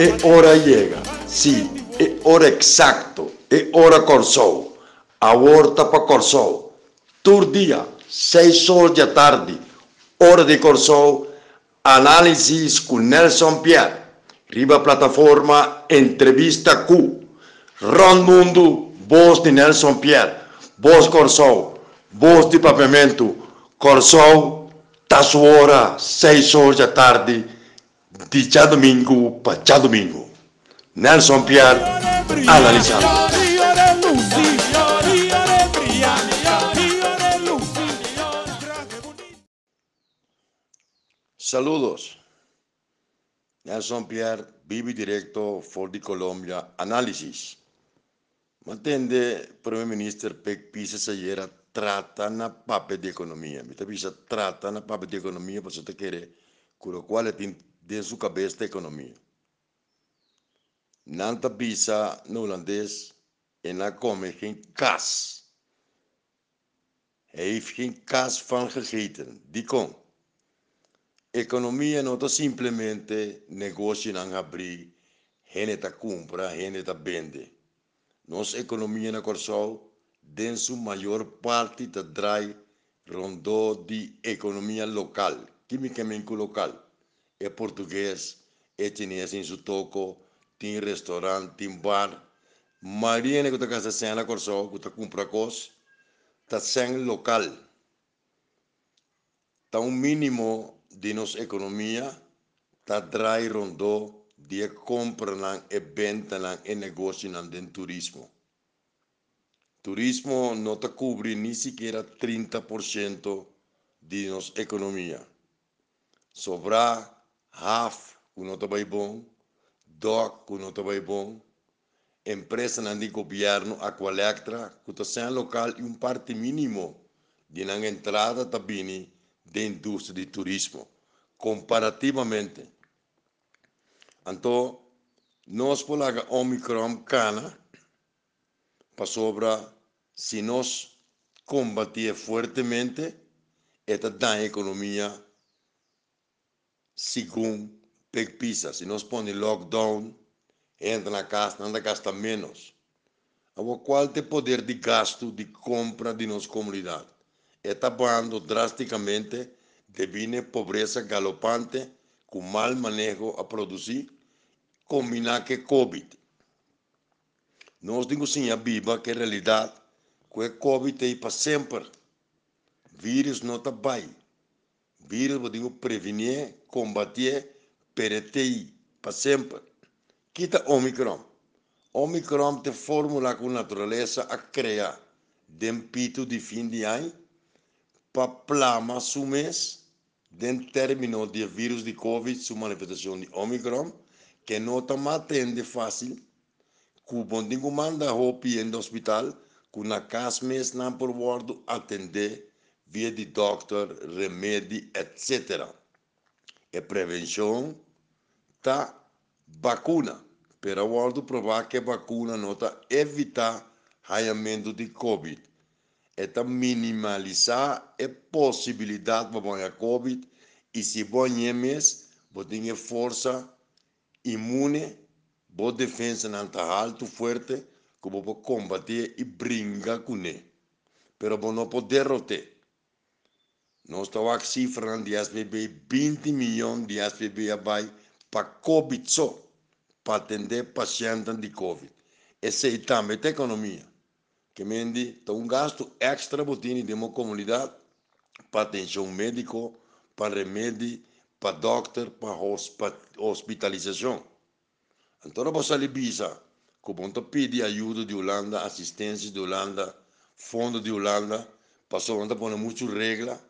Es hora llega, sí, es hora exacto, es hora Corsou. Aborta para Corsou. Tur dia, 6 horas da tarde, hora de Corsou, análisis com Nelson Pierre. Riba plataforma Entrevista Q. Ron Mundo, voz de Nelson Pierre, voz Corsou, voz de Pavimento, Corsou, tá sua hora, 6 horas da tarde, de já domingo para já domingo. Nelson Pierre, analisando. Saludos. Nelson Pierre, vive directo for de Colombia, análisis. Mantende Primeiro Ministro Pek Pisa Sayera trata na papel de economia. Mita Pisa trata na papel de economia para você querer, com o qual tem de sua cabeça a economia. Nanta Pisa no holandês e na come geen kas. Hij heeft geen kas van gegeten. Die kon. Economia não é simplesmente negócio não abrir, gente compra, gente vende. Nossa economia na Corsol, em sua maior parte, tá drai rondou de economia local, quimicamente local. É português, é chinês em seu toco, tem restaurante, tem bar. Maria que tá casa sem na Corsol, que tá compra coisas, tá sem local. Tá um mínimo de nossa economia tá drai rondou de compra e venda e negócio de turismo. Turismo não te cobre nem sequer 30% de nossa economia. Sobra half, que não está bem bom, doc, que não está bem empresa de governo, a colectra, que está sendo local e um parte mínimo de na entrada também de indústria de turismo, comparativamente. Então, nós polaga Omicron cana, para sobra, se nós combater fortemente, esta da economia, segundo pisa. Se nós põe lockdown, entra na casa, anda gasta menos. Agora, qual o poder de gasto, de compra de nossa comunidade? está bajando drásticamente devido pobreza galopante con mal manejo a producir, combinado que COVID. Nós digo sim a viva que a realidade que o COVID é para sempre. Vírus não está bem. Vírus, digo, prevenir, combater, pereter para sempre. Quita Omicron. Omicron te fórmula com natureza a criar. Dempito de fim de ano, para plama su mês, den término de vírus de Covid, sua manifestação de Omicron, que não está matando fácil, que o bondinho manda roupa no hospital, que na casa mês não por bordo atender, via de doctor, remédio, etc. E prevenção tá vacuna, pero bordo provar que vacuna não está evitar raiamento de Covid é minimalizar a possibilidade de a Covid e se você mês, você tem força imune, boa defesa não está alto, forte, que você combater e brincar com ele. Pero você não pode derrotar. Nós estamos aqui cifrando de SBB 20 milhões de SBB vai para Covid só, para atender pacientes de Covid. Essa é também a economia que mendi tem um gasto extra botini de uma comunidade para atenção médico, para remédio, para doctor, para hospitalização. Então, você sair visa, como você pede ajuda de Holanda, assistência de Holanda, fundo de Holanda, passou onde põe muitas regras.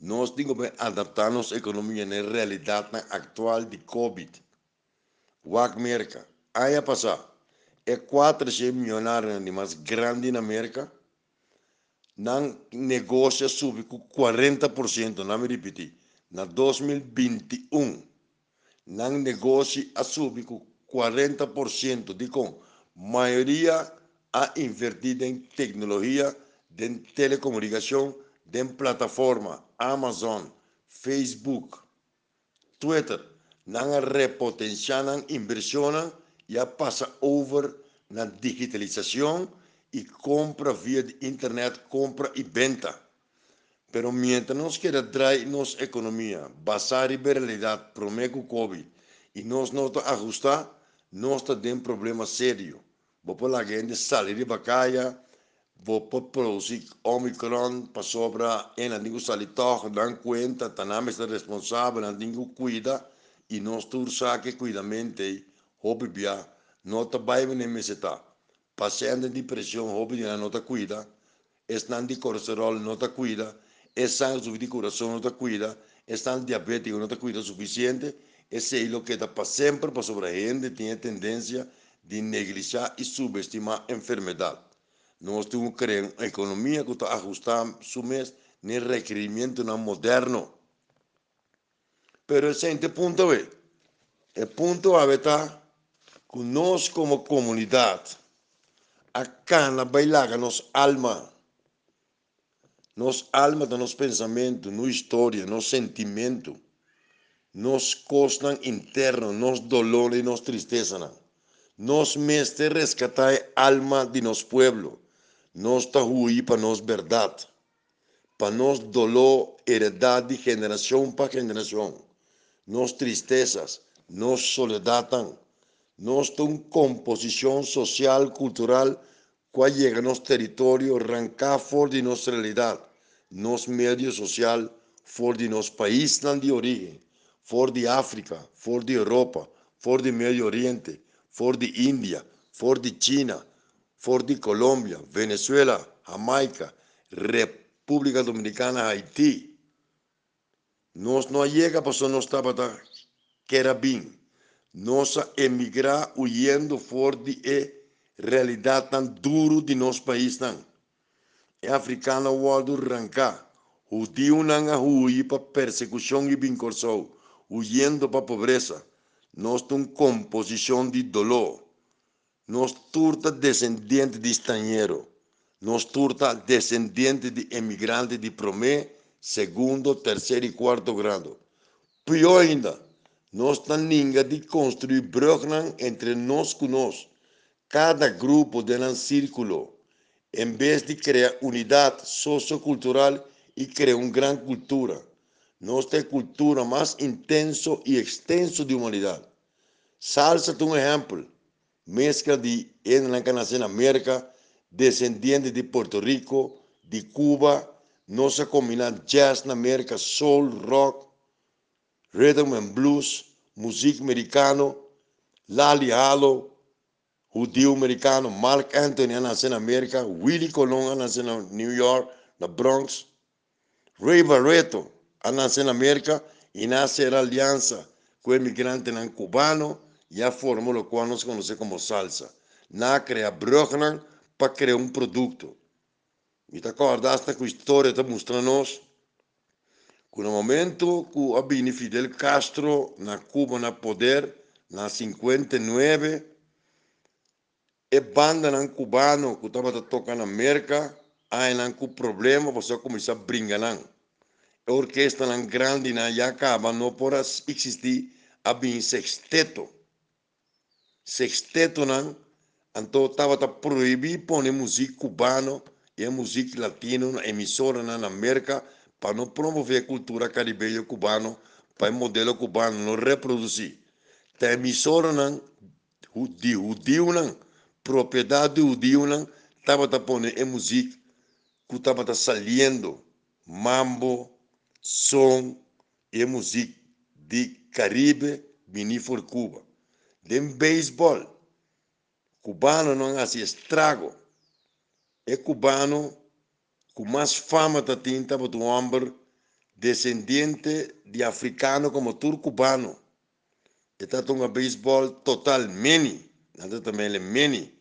Nós temos que adaptar nossa economia na realidade atual de Covid. O merca, aí passar, é 400 milionário de mais grande na América, não negocia sub com 40%, não me repetir, na 2021, não negocia a sub com 40% de com maioria a invertida em tecnologia de telecomunicação, de plataforma Amazon, Facebook, Twitter, não repotenciam inversão e passa over na digitalização e compra via internet, compra e venda. Pero mientras nos queda traer nossa economia, basar liberalidade, prometo Covid, e nós não ajustar, nós temos um problema sério. Vou por lá gente sair de bacaia, vou produzir Omicron para sobra, e não digo sair toch, dan conta, taname é responsável, não digo cuida, e nós tursa que cuidamente, bia, não tá bem nem me está. Paciente de pressão, hobby não está cuida, estão de colesterol, não está cuida, estão de coração, não está cuida, estão diabético, não está cuida suficiente, esse é o que está para sempre, para sobre a gente, tem tendência de negligenciar e subestimar a enfermidade. Nós temos que criar uma economia que está ajustada su mês no requerimento moderno. Pero esse é o ponto, é. O ponto é está que nós como comunidade, acá na bailaga, nos alma, nos alma de nos pensamento, nos história, nos sentimento, nos costas interno, nos dolor e nos tristeza. Não nos meste rescatar alma de nos pueblo, nos tahui para nos verdade, para nos dolor heredad de geração para geração, nos tristezas, nos soledad, nos composição social, cultural, que llega a nos território, arrancar fora de nossa realidade, nos medio social, fora de nos país de origem, fora de África, fora de Europa, fora de Medio Oriente, for de India, for de China, for de Colômbia, Venezuela, Jamaica, República Dominicana, Haití. Nós não chega para nós estava que era bem. Nós emigrar huyendo for de e realidade tão duro de nosso país. É africano o arrancar. Judeu não a para persecução e vincorção, huyendo para pobreza nós temos composição de dolor. Nós turta descendente de estrangeiro. Nós turta descendente de emigrante de promé, segundo, terceiro e quarto grado. Pior ainda, nós ninguém de construir bruggen entre nós. Cada grupo de um círculo, em vez de criar unidade sociocultural e criar uma grande cultura. Temos cultura mais intenso e extenso de humanidade. Salsa é um exemplo. Mescla de na América, descendente de Porto Rico, de Cuba, nossa combinada jazz na América, soul, rock, rhythm and blues, música americano, Lali Halo, judeu americano, Mark Anthony nasceu na América, Willie Colon nasceu na New York, na Bronx, Ray Barreto nasceu na América e nasceu na aliança com o imigrante cubano, ya formó lo cual nos conoce como salsa. Na crea bruggen para criar um produto. Me te acordaste que a história está mostrando-nos que no momento que havia Fidel Castro na Cuba na poder, na 59, e banda nan cubano que estava tocando na América, aí nan com problema, você começar a brincar nan. A orquestra nan grande na já acaba, não pode existir, havia sexteto sexteto não, então estava a proibir pôr música cubana e música latina na emissora na América para não promover a cultura caribenha cubana, para o modelo cubano não reproduzir. A emissora não, de judeu não, propriedade de judeu não, estava pôr a música que estava saliendo, mambo, som e música de Caribe, vinir por Cuba de beisebol. Cubano não hace estrago. É cubano com mais fama da tinta do homem descendente de africano como tur cubano. Está um beisebol total meni, nada também é.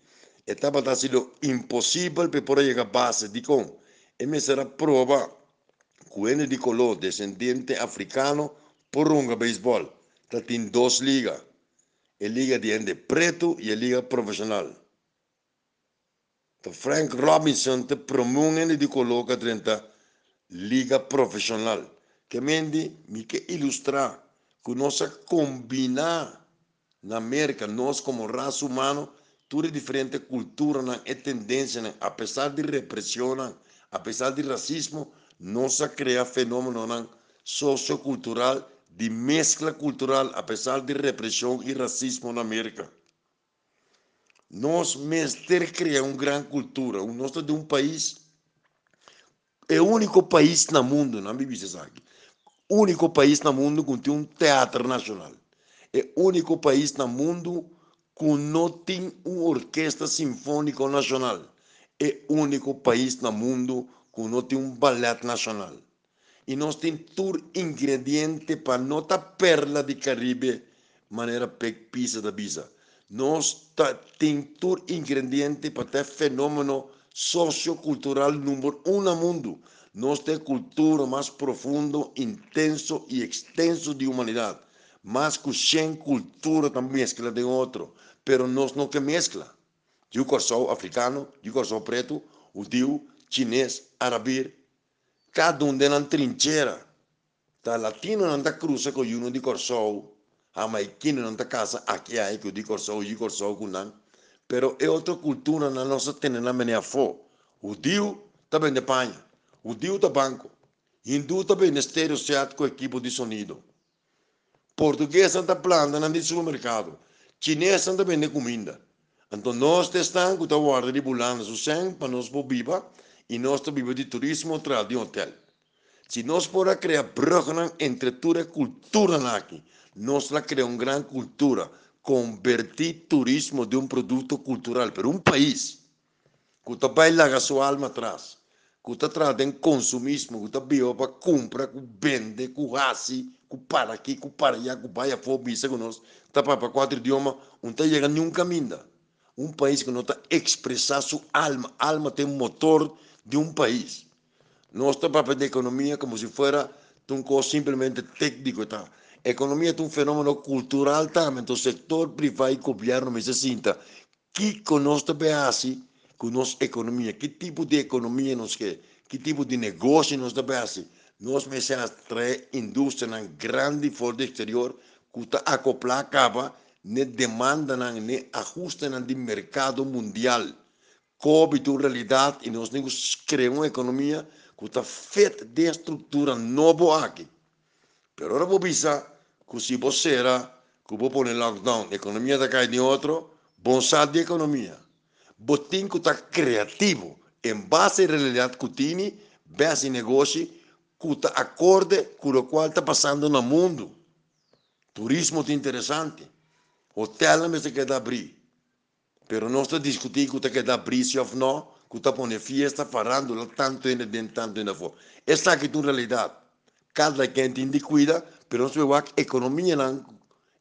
Etapa está sido imposible para llegar a base de con. E será prova que de color descendiente africano por un béisbol. Está en dos ligas. La liga de preto y la liga profesional. Frank Robinson te promueve de coloca dentro liga profesional. Que mendi me que ilustrar que nós combinar na América, nós como raça humana, tudo diferente cultura e tendência, apesar de repressão, apesar de racismo, nós cria fenômeno sociocultural de mescla cultural, apesar de repressão e racismo na América. Nós mestre criar uma grande cultura, nós de um país é o único país no mundo, não me aqui, único país no mundo que tem um teatro nacional. É o único país no mundo que não tem uma orquestra sinfônica nacional. É o único país no mundo que não tem um ballet nacional. E nós temos todo ingrediente para nossa perla de Caribe, maneira pisa da bisa. Nós temos todo ingrediente para ter fenômeno sociocultural número um no mundo. Nós temos cultura mais profundo, intenso e extenso de humanidade. Mas que sem cultura também mescla de outro. Pero nós não que mescla. Eu sou africano, eu sou preto, judeu, chinês, árabe. Cada um deles trincheira. Tá latino não está cruza com uno de corsou. Jamaiquino não está casa, aqui é que eu digo corsou, eu corsou com não. Pero é outra cultura na nossa tem na minha fo. Judeu também de panha. Judeu está banco. Hindu também no estéreo set com equipo de sonido. Português está planta no supermercado. Chinês também de comida. Então nós estamos com a guarda de bulana o sangue para nós viver e nós vivemos de turismo atrás de um hotel. Se nós podemos criar bruggen entre toda a cultura aqui, nós la criamos uma grande cultura, convertir turismo de um produto cultural para um país que está bailando sua alma atrás que está trazendo consumismo, que está vivo para comprar, que vende, hace, para que para allá, que vai a fobia, que nós está para quatro idiomas, não está chegando nenhum caminho. Um país que não está expressar sua alma. Alma tem um motor de um país. Nós estamos para a economia como se fosse um coisa simplesmente técnico. Tá? Economia é um fenômeno cultural também. Então, o setor privado o governo me se sinta que assim, com nossa economia, que tipo de economia nós quer, que tipo de negócio nós devemos fazer. Nós precisamos trazer indústria grande fora do exterior, que está acoplar acaba, ne demanda, ne ajuste no mercado mundial. Cobre a realidade e nós temos que criar uma economia que está feita de estrutura nova aqui. Pero agora vou pensar que se você era, que vou pôr lockdown, a economia está caindo em outro, bom sabe de economia botim que está criativo, em base à realidade que tem, base negócio, que está acorde com o qual está passando no mundo. Turismo é interessante. Hotel me se quer abrir. Pero não está discutindo que abrir se ou não, que está pondo fiesta, farando tanto ainda dentro, tanto ainda fora. Essa aqui é a realidade. Cada quem tem de cuida, pero não se vê a economia,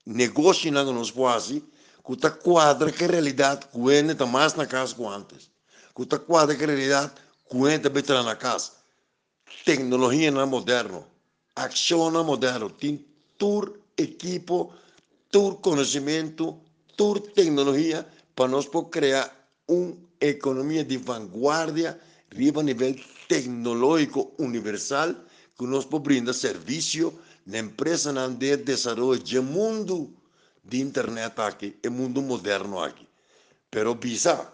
negócio não nos pode Kuta quadra que realidade cuenta está mais na casa que antes. Kuta quadra que realidade cuenta betra na casa. Tecnologia não moderno. Não é moderno. Tem tur equipo, tur conhecimento, tur tecnologia para nós poder criar uma economia de vanguardia a nível tecnológico universal que nos pode brindar serviço na empresa de desenvolvimento do mundo de internet aqui, é mundo moderno aqui. Pero bisa,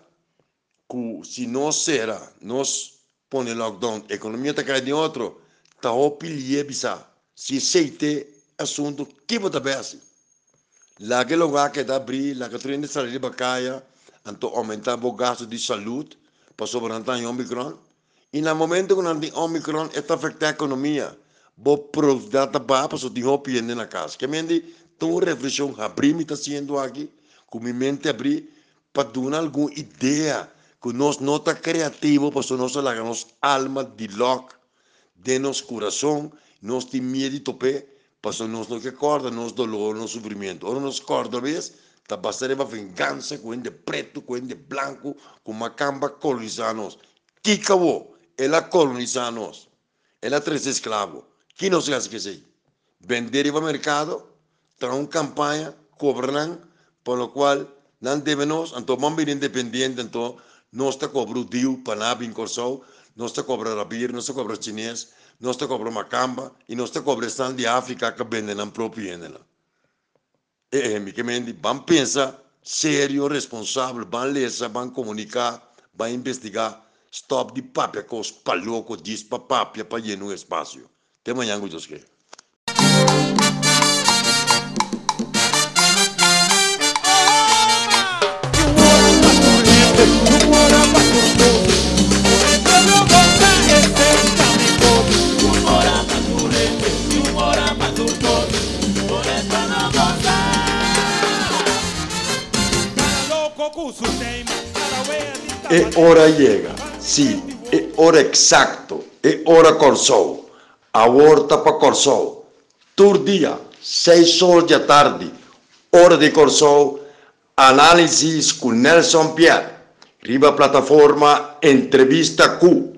que se nós será, nós põe lockdown, a economia está caindo em outro, está opilie bisa. Se aceite assunto, que você bem que lugar que está abrir, lá que tu ainda sair de bacaia, então aumentar o gasto de saúde, para sobrantar em Omicron. E no momento que tem Omicron, está afetando a economia. Bo produtividade para para o dinheiro na casa. Que me então, reflexão abrir me está sendo aqui, com minha mente abrir, para dar alguma ideia, que nós não está criativo, para nós lá, nossa alma de lock, de nosso coração, nós temos medo de tope, para nós não que acorda, nosso dolor, nosso sofrimento. Ora, nós acorda vez, tá passando vingança com de preto, com de branco, com macamba colonizanos. Que acabou? Ela colonizanos. Ela três escravos. Que não se esquecer. Vender ao mercado, tra uma campanha, cobram, por lo qual não devemos, então vamos vir independente, então não está cobrando dio, panab, incorsou, não está cobrando rabir, não está cobrando chinês, não está cobrando macamba, e não está cobrando de África que vendem na própria endela. E, amiamente, vamos pensar sério, responsável, vamos ler, vamos comunicar, vamos investigar, stop de papia com os palocos, diz para papia, para llenar o espaço. Até amanhã, Deus E ora chega, sim, é hora exacto, é hora Corsou, a horta para Corsou, tur dia, seis horas da tarde, hora de Corsou, análise com Nelson Pierre, riba plataforma Entrevista Q,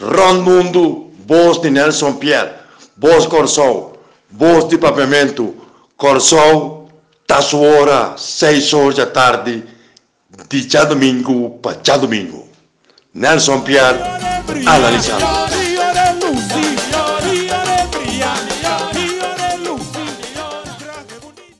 Ron Mundo, voz de Nelson Pierre, voz Corsou, voz de pavimento, Corsou, tá sua hora, seis horas da tarde, de já domingo para já domingo. Nelson Pierre, analisando.